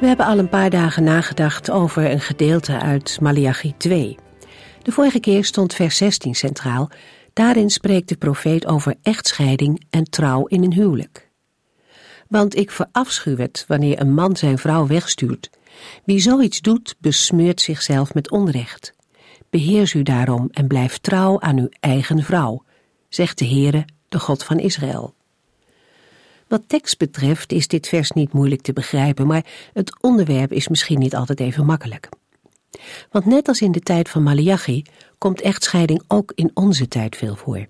We hebben al een paar dagen nagedacht over een gedeelte uit Malachi 2. De vorige keer stond vers 16 centraal. Daarin spreekt de profeet over echtscheiding en trouw in een huwelijk. Want ik verafschuw het wanneer een man zijn vrouw wegstuurt. Wie zoiets doet, besmeurt zichzelf met onrecht. Beheers u daarom en blijf trouw aan uw eigen vrouw, zegt de Heere, de God van Israël. Wat tekst betreft is dit vers niet moeilijk te begrijpen, maar het onderwerp is misschien niet altijd even makkelijk. Want net als in de tijd van Malachi komt echtscheiding ook in onze tijd veel voor.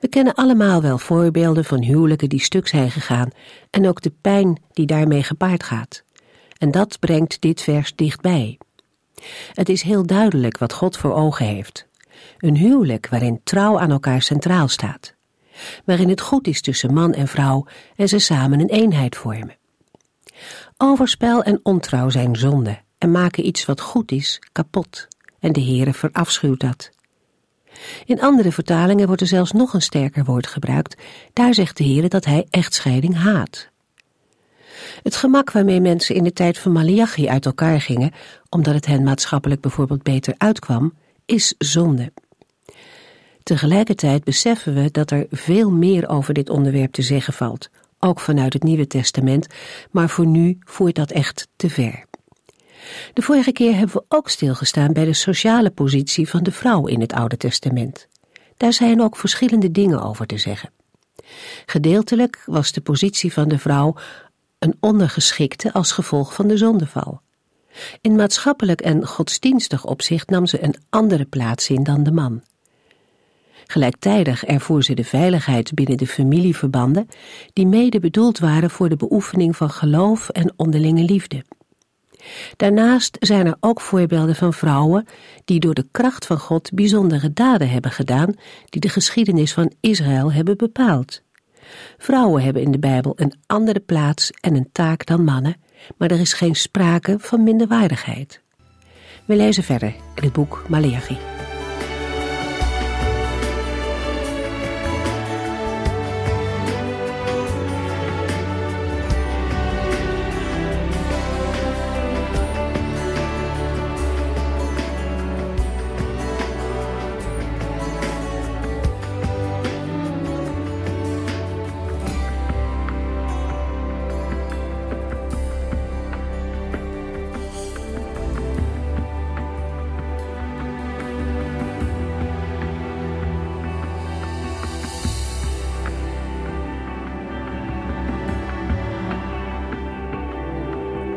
We kennen allemaal wel voorbeelden van huwelijken die stuk zijn gegaan en ook de pijn die daarmee gepaard gaat. En dat brengt dit vers dichtbij. Het is heel duidelijk wat God voor ogen heeft. Een huwelijk waarin trouw aan elkaar centraal staat. Waarin het goed is tussen man en vrouw en ze samen een eenheid vormen. Overspel en ontrouw zijn zonde en maken iets wat goed is kapot. En de Heere verafschuwt dat. In andere vertalingen wordt er zelfs nog een sterker woord gebruikt. Daar zegt de Heere dat hij echtscheiding haat. Het gemak waarmee mensen in de tijd van Malachi uit elkaar gingen, omdat het hen maatschappelijk bijvoorbeeld beter uitkwam, is zonde. Tegelijkertijd beseffen we dat er veel meer over dit onderwerp te zeggen valt, ook vanuit het Nieuwe Testament, maar voor nu voert dat echt te ver. De vorige keer hebben we ook stilgestaan bij de sociale positie van de vrouw in het Oude Testament. Daar zijn ook verschillende dingen over te zeggen. Gedeeltelijk was de positie van de vrouw een ondergeschikte als gevolg van de zondeval. In maatschappelijk en godsdienstig opzicht nam ze een andere plaats in dan de man. Gelijktijdig ervoer ze de veiligheid binnen de familieverbanden, die mede bedoeld waren voor de beoefening van geloof en onderlinge liefde. Daarnaast zijn er ook voorbeelden van vrouwen die door de kracht van God bijzondere daden hebben gedaan, die de geschiedenis van Israël hebben bepaald. Vrouwen hebben in de Bijbel een andere plaats en een taak dan mannen, maar er is geen sprake van minderwaardigheid. We lezen verder in het boek Maleachi.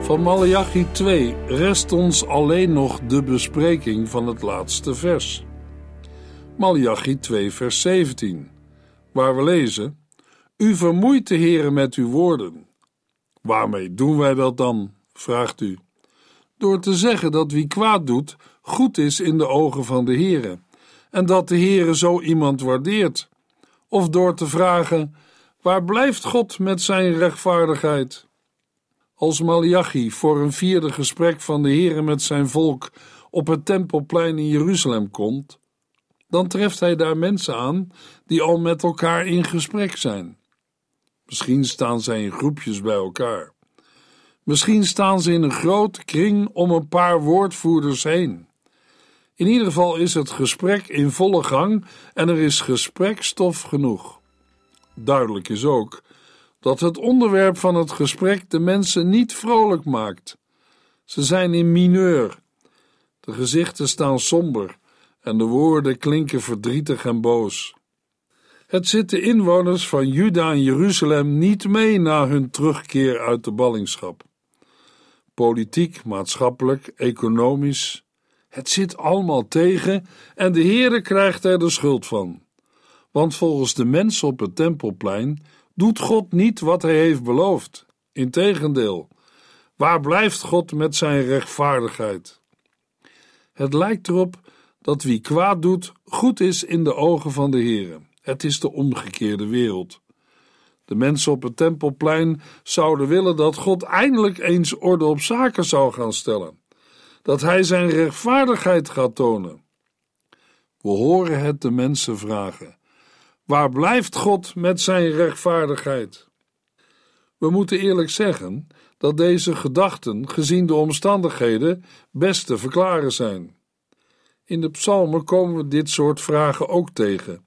Van Malachi 2 rest ons alleen nog de bespreking van het laatste vers. Malachi 2 vers 17, waar we lezen, U vermoeit de Heere met uw woorden. Waarmee doen wij dat dan, vraagt u. Door te zeggen dat wie kwaad doet, goed is in de ogen van de Heere, en dat de Heere zo iemand waardeert. Of door te vragen, waar blijft God met zijn rechtvaardigheid? Als Malachi voor een vierde gesprek van de Heere met zijn volk op het Tempelplein in Jeruzalem komt, dan treft hij daar mensen aan die al met elkaar in gesprek zijn. Misschien staan zij in groepjes bij elkaar. Misschien staan ze in een grote kring om een paar woordvoerders heen. In ieder geval is het gesprek in volle gang en er is gesprekstof genoeg. Duidelijk is ook dat het onderwerp van het gesprek de mensen niet vrolijk maakt. Ze zijn in mineur. De gezichten staan somber en de woorden klinken verdrietig en boos. Het zit de inwoners van Juda en Jeruzalem niet mee na hun terugkeer uit de ballingschap. Politiek, maatschappelijk, economisch, het zit allemaal tegen en de Heere krijgt er de schuld van. Want volgens de mensen op het tempelplein doet God niet wat hij heeft beloofd. Integendeel, Waar blijft God met zijn rechtvaardigheid? Het lijkt erop dat wie kwaad doet, goed is in de ogen van de Heere. Het is de omgekeerde wereld. De mensen op het tempelplein zouden willen dat God eindelijk eens orde op zaken zou gaan stellen. Dat hij zijn rechtvaardigheid gaat tonen. We horen het de mensen vragen: Waar blijft God met zijn rechtvaardigheid? We moeten eerlijk zeggen dat deze gedachten, gezien de omstandigheden, best te verklaren zijn. In de psalmen komen we dit soort vragen ook tegen,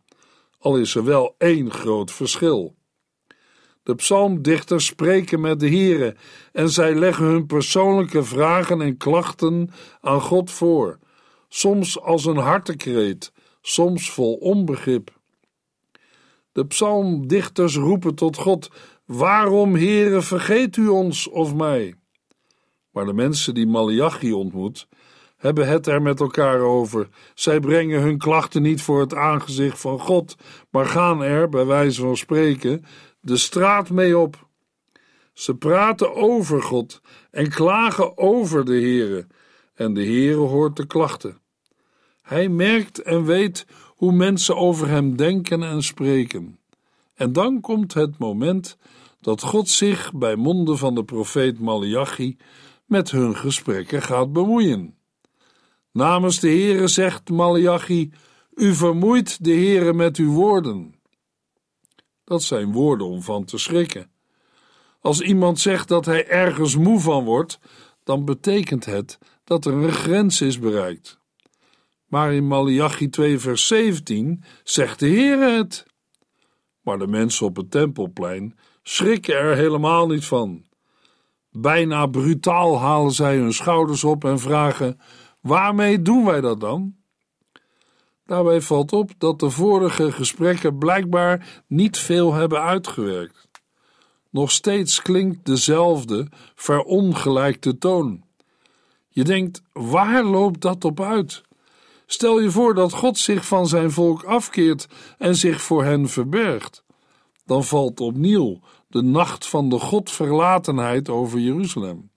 al is er wel één groot verschil. De psalmdichters spreken met de Here en zij leggen hun persoonlijke vragen en klachten aan God voor, soms als een hartekreet, soms vol onbegrip. De psalmdichters roepen tot God: Waarom, Heere, vergeet u ons of mij? Maar de mensen die Malachi ontmoet, hebben het er met elkaar over. Zij brengen hun klachten niet voor het aangezicht van God, maar gaan er, bij wijze van spreken, de straat mee op. Ze praten over God en klagen over de Heere, en de Heere hoort de klachten. Hij merkt en weet hoe mensen over hem denken en spreken. En dan komt het moment dat God zich bij monden van de profeet Malachi met hun gesprekken gaat bemoeien. Namens de Heere zegt Malachi: U vermoeit de Heere met uw woorden. Dat zijn woorden om van te schrikken. Als iemand zegt dat hij ergens moe van wordt, dan betekent het dat er een grens is bereikt. Maar in Malachi 2 vers 17 zegt de Heere het. Maar de mensen op het tempelplein schrikken er helemaal niet van. Bijna brutaal halen zij hun schouders op en vragen: Waarmee doen wij dat dan? Daarbij valt op dat de vorige gesprekken blijkbaar niet veel hebben uitgewerkt. Nog steeds klinkt dezelfde verongelijkte toon. Je denkt: waar loopt dat op uit? Stel je voor dat God zich van zijn volk afkeert en zich voor hen verbergt. Dan valt opnieuw de nacht van de Godverlatenheid over Jeruzalem.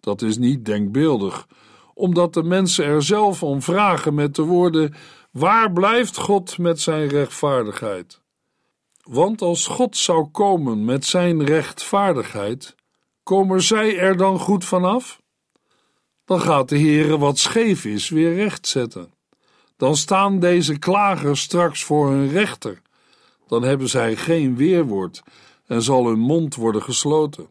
Dat is niet denkbeeldig, omdat de mensen er zelf om vragen met de woorden: Waar blijft God met zijn rechtvaardigheid? Want als God zou komen met zijn rechtvaardigheid, komen zij er dan goed vanaf? Dan gaat de Heere wat scheef is weer rechtzetten. Dan staan deze klagers straks voor hun rechter. Dan hebben zij geen weerwoord en zal hun mond worden gesloten.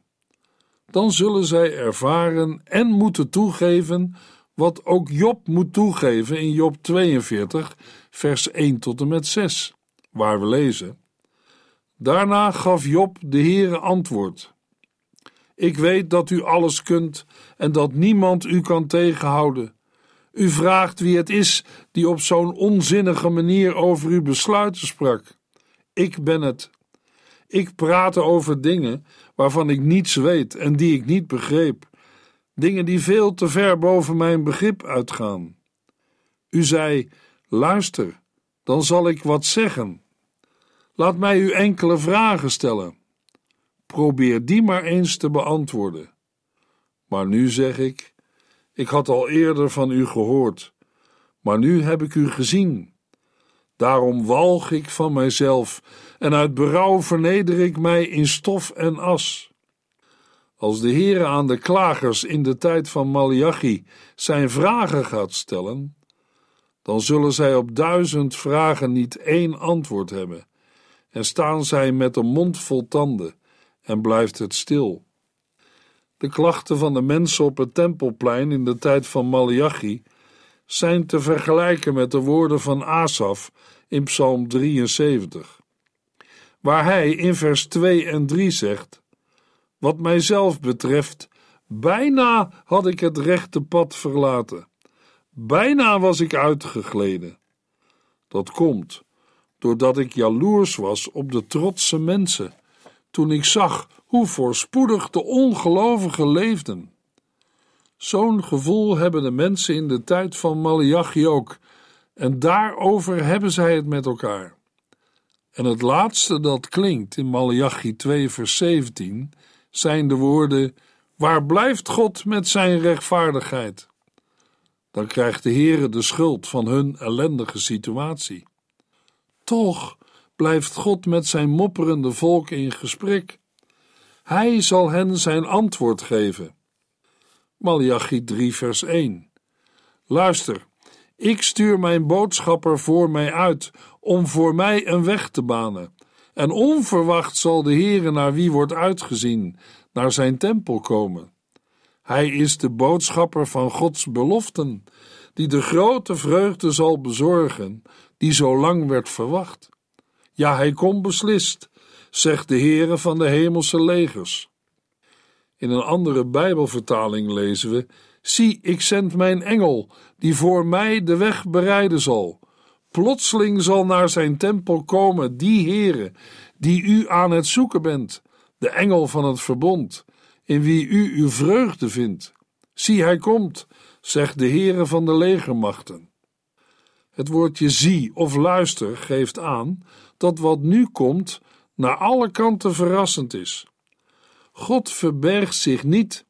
Dan zullen zij ervaren en moeten toegeven wat ook Job moet toegeven in Job 42, vers 1 tot en met 6, waar we lezen: Daarna gaf Job de Heere antwoord: Ik weet dat u alles kunt en dat niemand u kan tegenhouden. U vraagt wie het is die op zo'n onzinnige manier over uw besluiten sprak. Ik ben het. Ik praatte over dingen waarvan ik niets weet en die ik niet begreep dingen die veel te ver boven mijn begrip uitgaan. U zei: Luister, dan zal ik wat zeggen. Laat mij u enkele vragen stellen. Probeer die maar eens te beantwoorden. Maar nu zeg ik: Ik had al eerder van u gehoord, maar nu heb ik u gezien. Daarom walg ik van mijzelf en uit berouw verneder ik mij in stof en as. Als de Heere aan de klagers in de tijd van Malachi zijn vragen gaat stellen, dan zullen zij op duizend vragen niet één antwoord hebben, en staan zij met een mond vol tanden, en blijft het stil. De klachten van de mensen op het tempelplein in de tijd van Malachi zijn te vergelijken met de woorden van Asaf in Psalm 73, waar hij in vers 2 en 3 zegt: wat mijzelf betreft, bijna had ik het rechte pad verlaten. Bijna was ik uitgegleden. Dat komt doordat ik jaloers was op de trotse mensen, toen ik zag hoe voorspoedig de ongelovigen leefden. Zo'n gevoel hebben de mensen in de tijd van Malachi ook, en daarover hebben zij het met elkaar. En het laatste dat klinkt in Malachi 2 vers 17 zijn de woorden: Waar blijft God met zijn rechtvaardigheid? Dan krijgt de Heere de schuld van hun ellendige situatie. Toch blijft God met zijn mopperende volk in gesprek. Hij zal hen zijn antwoord geven. Malachi 3 vers 1 Luister, ik stuur mijn boodschapper voor mij uit om voor mij een weg te banen. En onverwacht zal de Heere naar wie wordt uitgezien, naar zijn tempel komen. Hij is de boodschapper van Gods beloften, die de grote vreugde zal bezorgen, die zo lang werd verwacht. Ja, hij komt beslist, zegt de Heere van de hemelse legers. In een andere Bijbelvertaling lezen we: Zie, ik zend mijn engel, die voor mij de weg bereiden zal. Plotseling zal naar zijn tempel komen die Heere, die u aan het zoeken bent, de engel van het verbond, in wie u uw vreugde vindt. Zie, hij komt, zegt de Heere van de legermachten. Het woordje zie of luister geeft aan dat wat nu komt naar alle kanten verrassend is. God verbergt zich niet.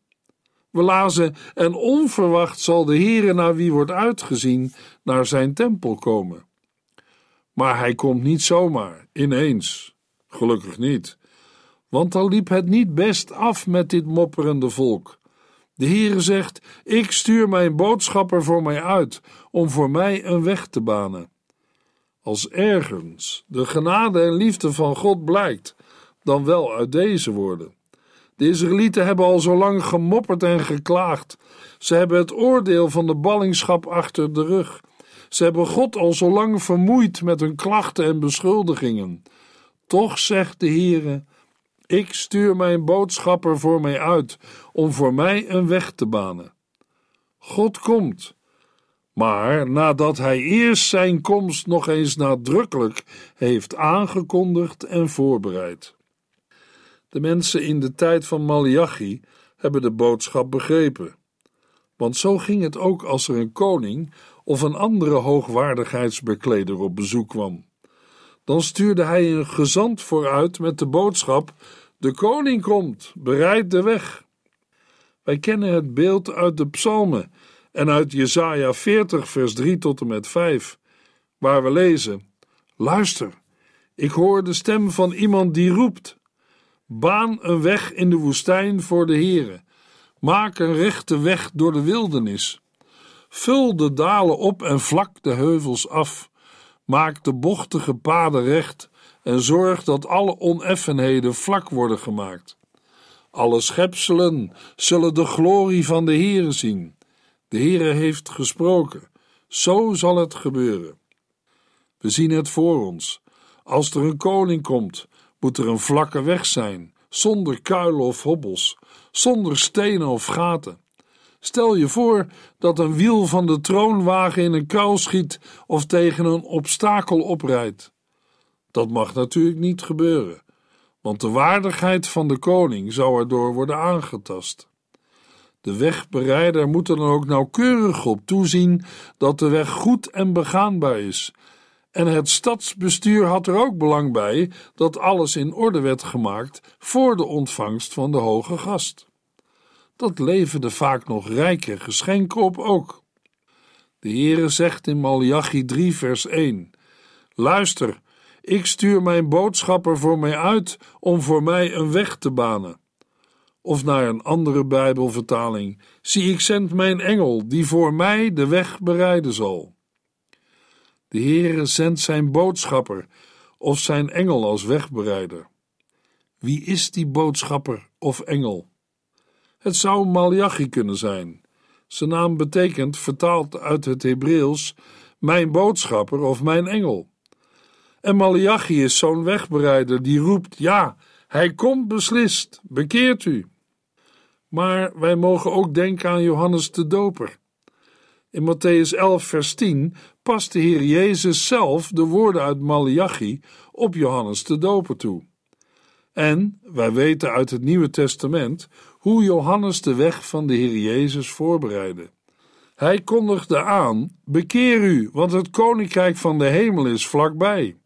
We lazen, en onverwacht zal de Heere naar wie wordt uitgezien, naar zijn tempel komen. Maar hij komt niet zomaar, ineens. Gelukkig niet. Want dan liep het niet best af met dit mopperende volk. De Heere zegt: Ik stuur mijn boodschapper voor mij uit, om voor mij een weg te banen. Als ergens de genade en liefde van God blijkt, dan wel uit deze woorden. De Israëlieten hebben al zo lang gemopperd en geklaagd. Ze hebben het oordeel van de ballingschap achter de rug. Ze hebben God al zo lang vermoeid met hun klachten en beschuldigingen. Toch zegt de Heere: Ik stuur mijn boodschapper voor mij uit om voor mij een weg te banen. God komt, maar nadat hij eerst zijn komst nog eens nadrukkelijk heeft aangekondigd en voorbereid. De mensen in de tijd van Malachi hebben de boodschap begrepen. Want zo ging het ook als er een koning of een andere hoogwaardigheidsbekleder op bezoek kwam. Dan stuurde hij een gezant vooruit met de boodschap: De koning komt, bereid de weg. Wij kennen het beeld uit de psalmen en uit Jesaja 40, vers 3 tot en met 5, waar we lezen: Luister, ik hoor de stem van iemand die roept: Baan een weg in de woestijn voor de Heere. Maak een rechte weg door de wildernis. Vul de dalen op en vlak de heuvels af. Maak de bochtige paden recht en zorg dat alle oneffenheden vlak worden gemaakt. Alle schepselen zullen de glorie van de Heere zien. De Heere heeft gesproken. Zo zal het gebeuren. We zien het voor ons. Als er een koning komt, moet er een vlakke weg zijn, zonder kuilen of hobbels, zonder stenen of gaten. Stel je voor dat een wiel van de troonwagen in een kuil schiet of tegen een obstakel oprijdt. Dat mag natuurlijk niet gebeuren, want de waardigheid van de koning zou erdoor worden aangetast. De wegbereider moet er dan ook nauwkeurig op toezien dat de weg goed en begaanbaar is. En het stadsbestuur had er ook belang bij dat alles in orde werd gemaakt voor de ontvangst van de hoge gast. Dat leverde vaak nog rijke geschenken op ook. De Heere zegt in Malachi 3 vers 1 Luister, ik stuur mijn boodschapper voor mij uit om voor mij een weg te banen. Of naar een andere Bijbelvertaling: Zie, ik zend mijn engel, die voor mij de weg bereiden zal. De Heere zendt zijn boodschapper of zijn engel als wegbereider. Wie is die boodschapper of engel? Het zou Malachi kunnen zijn. Zijn naam betekent, vertaald uit het Hebreeuws, mijn boodschapper of mijn engel. En Malachi is zo'n wegbereider die roept: Ja, hij komt beslist, bekeert u. Maar wij mogen ook denken aan Johannes de Doper. In Matthäus 11, vers 10 past de Heer Jezus zelf de woorden uit Malachi op Johannes de Doper toe. En wij weten uit het Nieuwe Testament hoe Johannes de weg van de Heer Jezus voorbereidde. Hij kondigde aan: Bekeer u, want het koninkrijk van de hemel is vlakbij.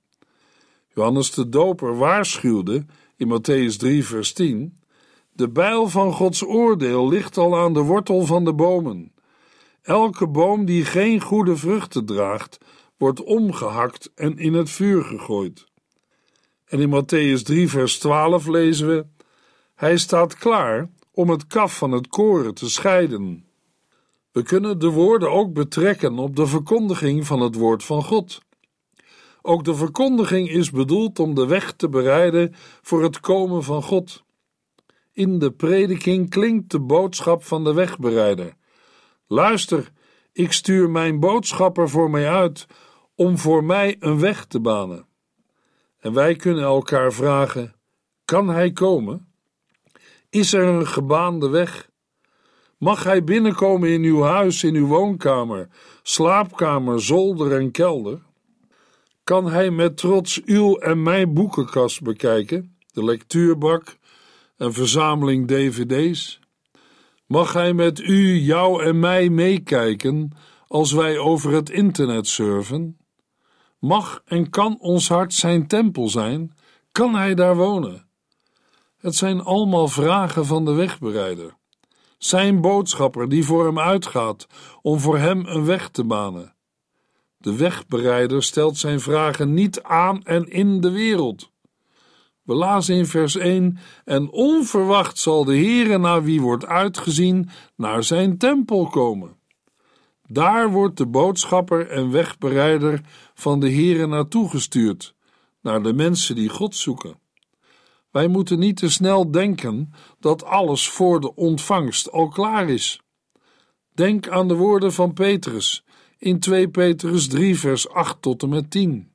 Johannes de Doper waarschuwde in Matthäus 3, vers 10: De bijl van Gods oordeel ligt al aan de wortel van de bomen. Elke boom die geen goede vruchten draagt, wordt omgehakt en in het vuur gegooid. En in Matthäus 3, vers 12 lezen we: Hij staat klaar om het kaf van het koren te scheiden. We kunnen de woorden ook betrekken op de verkondiging van het woord van God. Ook de verkondiging is bedoeld om de weg te bereiden voor het komen van God. In de prediking klinkt de boodschap van de wegbereider. Luister, ik stuur mijn boodschapper voor mij uit om voor mij een weg te banen. En wij kunnen elkaar vragen: kan hij komen? Is er een gebaande weg? Mag hij binnenkomen in uw huis, in uw woonkamer, slaapkamer, zolder en kelder? Kan hij met trots uw en mijn boekenkast bekijken, de lectuurbak, een verzameling dvd's? Mag hij met u, jou en mij meekijken als wij over het internet surfen? Mag en kan ons hart zijn tempel zijn? Kan hij daar wonen? Het zijn allemaal vragen van de wegbereider. Zijn boodschapper die voor hem uitgaat om voor hem een weg te banen. De wegbereider stelt zijn vragen niet aan en in de wereld. We lazen in vers 1: En onverwacht zal de Heere, naar wie wordt uitgezien, naar zijn tempel komen. Daar wordt de boodschapper en wegbereider van de Heere naartoe gestuurd, naar de mensen die God zoeken. Wij moeten niet te snel denken dat alles voor de ontvangst al klaar is. Denk aan de woorden van Petrus in 2 Petrus 3, vers 8 tot en met 10.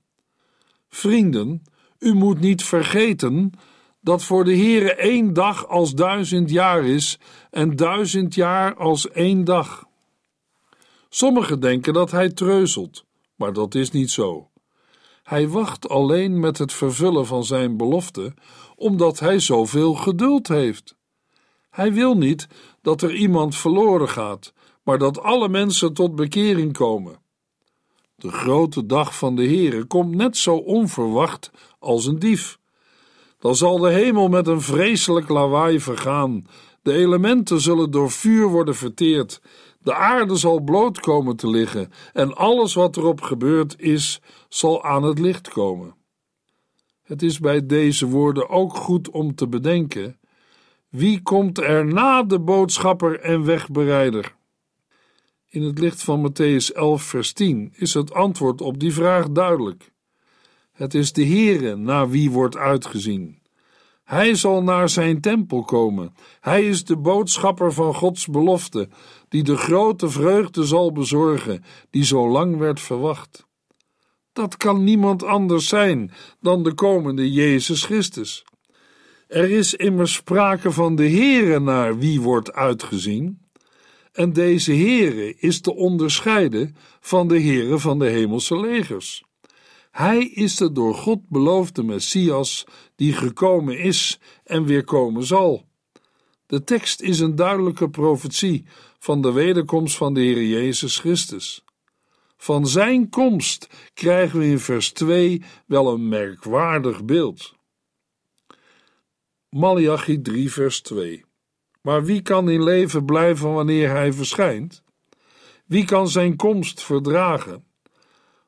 Vrienden, u moet niet vergeten dat voor de Heere één dag als duizend jaar is en duizend jaar als één dag. Sommigen denken dat hij treuzelt, maar dat is niet zo. Hij wacht alleen met het vervullen van zijn belofte, omdat hij zoveel geduld heeft. Hij wil niet dat er iemand verloren gaat, maar dat alle mensen tot bekering komen. De grote dag van de Heere komt net zo onverwacht als een dief. Dan zal de hemel met een vreselijk lawaai vergaan, de elementen zullen door vuur worden verteerd, de aarde zal bloot komen te liggen en alles wat erop gebeurd is, zal aan het licht komen. Het is bij deze woorden ook goed om te bedenken: wie komt er na de boodschapper en wegbereider? In het licht van Matthäus 11, vers 10 is het antwoord op die vraag duidelijk. Het is de Heere naar wie wordt uitgezien. Hij zal naar zijn tempel komen. Hij is de boodschapper van Gods belofte, die de grote vreugde zal bezorgen, die zo lang werd verwacht. Dat kan niemand anders zijn dan de komende Jezus Christus. Er is immers sprake van de Heere naar wie wordt uitgezien. En deze Heere is te onderscheiden van de Heere van de hemelse legers. Hij is de door God beloofde Messias die gekomen is en weer komen zal. De tekst is een duidelijke profetie van de wederkomst van de Heer Jezus Christus. Van zijn komst krijgen we in vers 2 wel een merkwaardig beeld. Malachi 3 vers 2 Maar wie kan in leven blijven wanneer hij verschijnt? Wie kan zijn komst verdragen?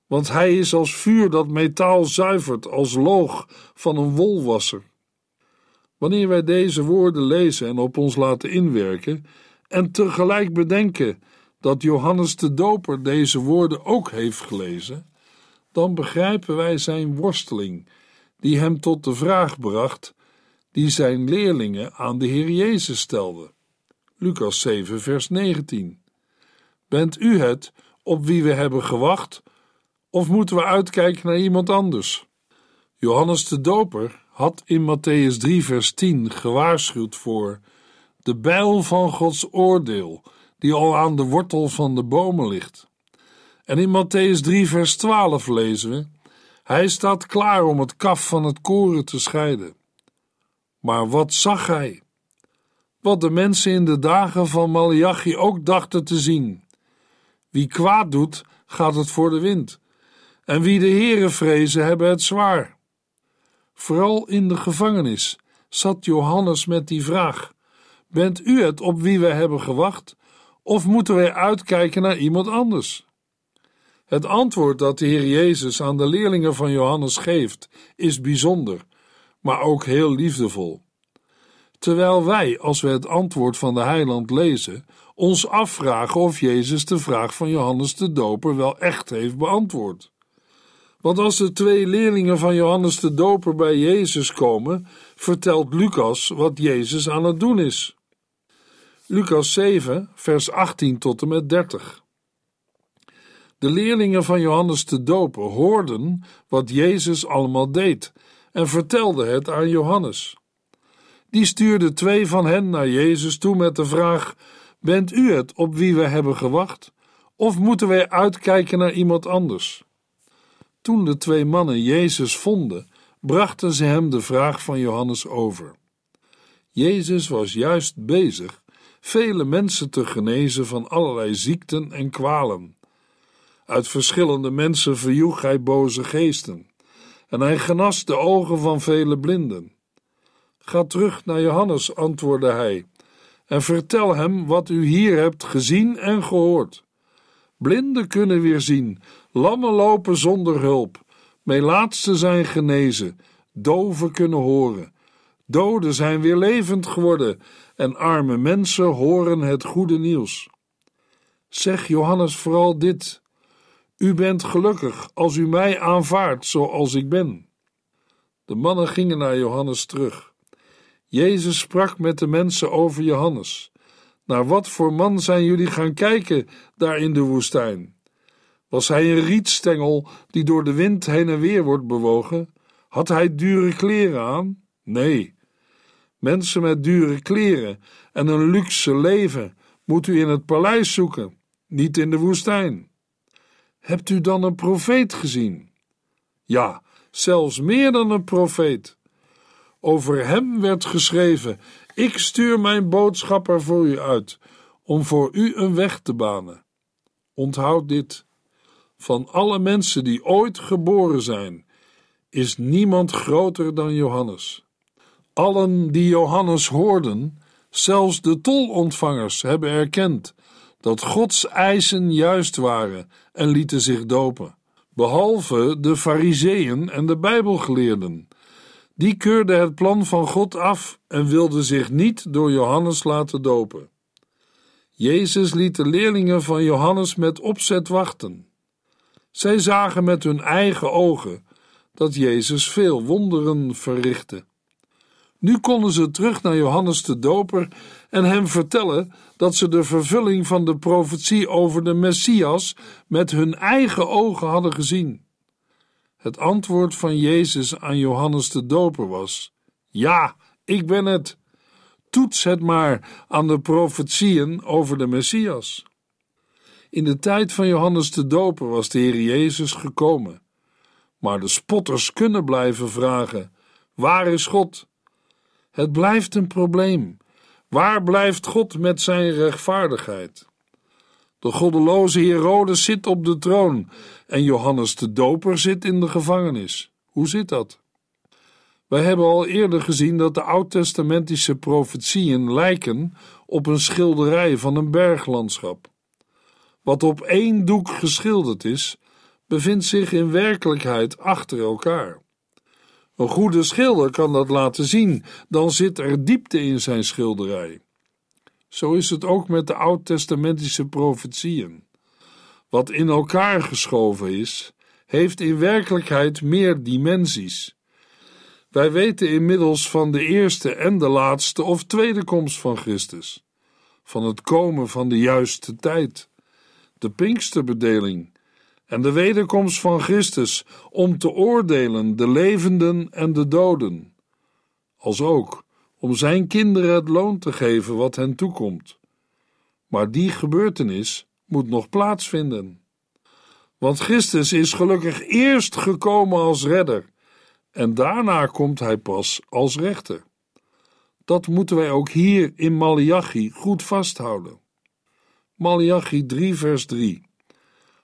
Want hij is als vuur dat metaal zuivert, als loog van een wolwasser. Wanneer wij deze woorden lezen en op ons laten inwerken, en tegelijk bedenken dat Johannes de Doper deze woorden ook heeft gelezen, dan begrijpen wij zijn worsteling, die hem tot de vraag bracht die zijn leerlingen aan de Heer Jezus stelden. Lucas 7, vers 19. Bent u het op wie we hebben gewacht, of moeten we uitkijken naar iemand anders? Johannes de Doper had in Matthäus 3, vers 10 gewaarschuwd voor de bijl van Gods oordeel, die al aan de wortel van de bomen ligt. En in Matthäus 3, vers 12 lezen we: Hij staat klaar om het kaf van het koren te scheiden. Maar wat zag hij? Wat de mensen in de dagen van Malachi ook dachten te zien. Wie kwaad doet, gaat het voor de wind. En wie de Heere vrezen, hebben het zwaar. Vooral in de gevangenis zat Johannes met die vraag: Bent u het op wie wij hebben gewacht, of moeten wij uitkijken naar iemand anders? Het antwoord dat de Heer Jezus aan de leerlingen van Johannes geeft, is bijzonder, maar ook heel liefdevol. Terwijl wij, als we het antwoord van de heiland lezen, ons afvragen of Jezus de vraag van Johannes de Doper wel echt heeft beantwoord. Want als de twee leerlingen van Johannes de Doper bij Jezus komen, vertelt Lucas wat Jezus aan het doen is. Lucas 7, vers 18 tot en met 30. De leerlingen van Johannes de Doper hoorden wat Jezus allemaal deed en vertelden het aan Johannes. Die stuurde twee van hen naar Jezus toe met de vraag: Bent u het op wie we hebben gewacht? Of moeten wij uitkijken naar iemand anders? Toen de twee mannen Jezus vonden, brachten ze hem de vraag van Johannes over. Jezus was juist bezig vele mensen te genezen van allerlei ziekten en kwalen. Uit verschillende mensen verjoeg hij boze geesten, en hij genas de ogen van vele blinden. Ga terug naar Johannes, antwoordde hij, en vertel hem wat u hier hebt gezien en gehoord. Blinden kunnen weer zien, lammen lopen zonder hulp, melaatsten zijn genezen, doven kunnen horen, doden zijn weer levend geworden en arme mensen horen het goede nieuws. Zeg Johannes vooral dit: U bent gelukkig als u mij aanvaardt zoals ik ben. De mannen gingen naar Johannes terug. Jezus sprak met de mensen over Johannes. Naar wat voor man zijn jullie gaan kijken daar in de woestijn? Was hij een rietstengel die door de wind heen en weer wordt bewogen? Had hij dure kleren aan? Nee. Mensen met dure kleren en een luxe leven moet u in het paleis zoeken, niet in de woestijn. Hebt u dan een profeet gezien? Ja, zelfs meer dan een profeet. Over hem werd geschreven: Ik stuur mijn boodschapper voor u uit, om voor u een weg te banen. Onthoud dit: van alle mensen die ooit geboren zijn, is niemand groter dan Johannes. Allen die Johannes hoorden, zelfs de tolontvangers, hebben erkend dat Gods eisen juist waren en lieten zich dopen, behalve de Fariseeën en de Bijbelgeleerden. Die keurden het plan van God af en wilden zich niet door Johannes laten dopen. Jezus liet de leerlingen van Johannes met opzet wachten. Zij zagen met hun eigen ogen dat Jezus veel wonderen verrichtte. Nu konden ze terug naar Johannes de Doper en hem vertellen dat ze de vervulling van de profetie over de Messias met hun eigen ogen hadden gezien. Het antwoord van Jezus aan Johannes de Doper was: Ja, ik ben het. Toets het maar aan de profetieën over de Messias. In de tijd van Johannes de Doper was de Heer Jezus gekomen. Maar de spotters kunnen blijven vragen: Waar is God? Het blijft een probleem. Waar blijft God met zijn rechtvaardigheid? De goddeloze Herodes zit op de troon en Johannes de Doper zit in de gevangenis. Hoe zit dat? Wij hebben al eerder gezien dat de oud-testamentische profetieën lijken op een schilderij van een berglandschap. Wat op één doek geschilderd is, bevindt zich in werkelijkheid achter elkaar. Een goede schilder kan dat laten zien, dan zit er diepte in zijn schilderij. Zo is het ook met de oud-testamentische profetieën. Wat in elkaar geschoven is, heeft in werkelijkheid meer dimensies. Wij weten inmiddels van de eerste en de laatste of tweede komst van Christus, van het komen van de juiste tijd, de Pinksterbedeling en de wederkomst van Christus om te oordelen de levenden en de doden, als ook om zijn kinderen het loon te geven wat hen toekomt. Maar die gebeurtenis moet nog plaatsvinden. Want Christus is gelukkig eerst gekomen als redder en daarna komt hij pas als rechter. Dat moeten wij ook hier in Malachi goed vasthouden. Malachi 3 vers 3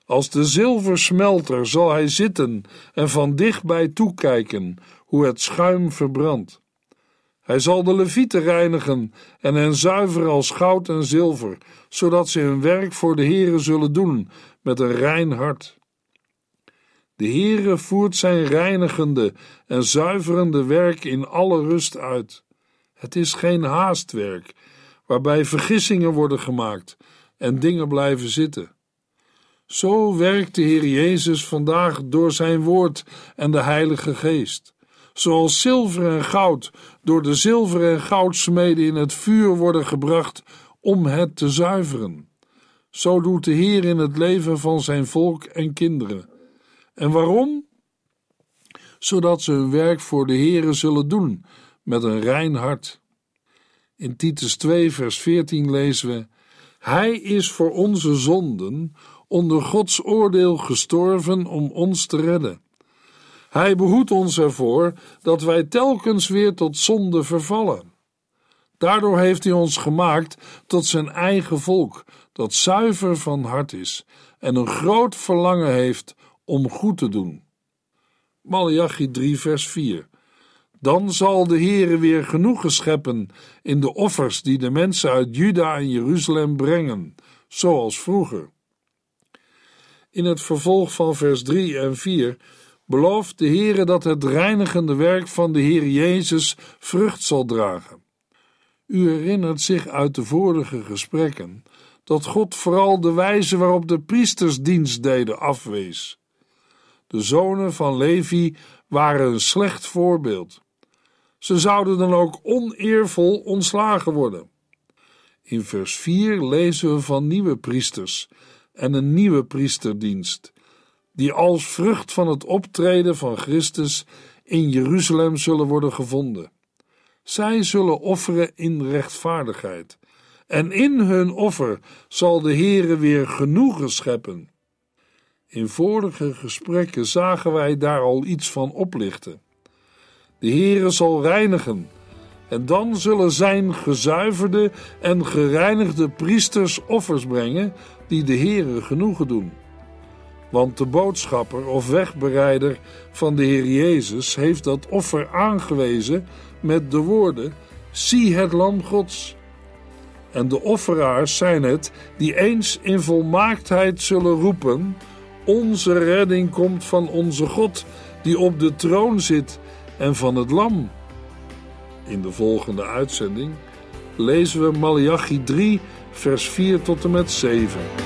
als de zilversmelter zal hij zitten en van dichtbij toekijken hoe het schuim verbrandt. Hij zal de levieten reinigen en hen zuiveren als goud en zilver, zodat ze hun werk voor de Heere zullen doen met een rein hart. De Heere voert zijn reinigende en zuiverende werk in alle rust uit. Het is geen haastwerk, waarbij vergissingen worden gemaakt en dingen blijven zitten. Zo werkt de Heer Jezus vandaag door zijn woord en de Heilige Geest. Zoals zilver en goud door de zilver en goudsmeden in het vuur worden gebracht om het te zuiveren. Zo doet de Heer in het leven van zijn volk en kinderen. En waarom? Zodat ze hun werk voor de Heere zullen doen met een rein hart. In Titus 2, vers 14 lezen we: Hij is voor onze zonden onder Gods oordeel gestorven om ons te redden. Hij behoedt ons ervoor dat wij telkens weer tot zonde vervallen. Daardoor heeft hij ons gemaakt tot zijn eigen volk, dat zuiver van hart is en een groot verlangen heeft om goed te doen. Malachi 3, vers 4. Dan zal de Heere weer genoegen scheppen in de offers die de mensen uit Juda en Jeruzalem brengen, zoals vroeger. In het vervolg van vers 3 en 4 belooft de Heere dat het reinigende werk van de Heer Jezus vrucht zal dragen. U herinnert zich uit de vorige gesprekken dat God vooral de wijze waarop de priesters dienst deden afwees. De zonen van Levi waren een slecht voorbeeld. Ze zouden dan ook oneervol ontslagen worden. In vers 4 lezen we van nieuwe priesters en een nieuwe priesterdienst, die als vrucht van het optreden van Christus in Jeruzalem zullen worden gevonden. Zij zullen offeren in rechtvaardigheid, en in hun offer zal de Heere weer genoegen scheppen. In vorige gesprekken zagen wij daar al iets van oplichten. De Heere zal reinigen, en dan zullen zijn gezuiverde en gereinigde priesters offers brengen die de Heere genoegen doen. Want de boodschapper of wegbereider van de Heer Jezus heeft dat offer aangewezen met de woorden: Zie het Lam Gods. En de offeraars zijn het die eens in volmaaktheid zullen roepen: Onze redding komt van onze God, die op de troon zit, en van het Lam. In de volgende uitzending lezen we Malachi 3, vers 4 tot en met 7.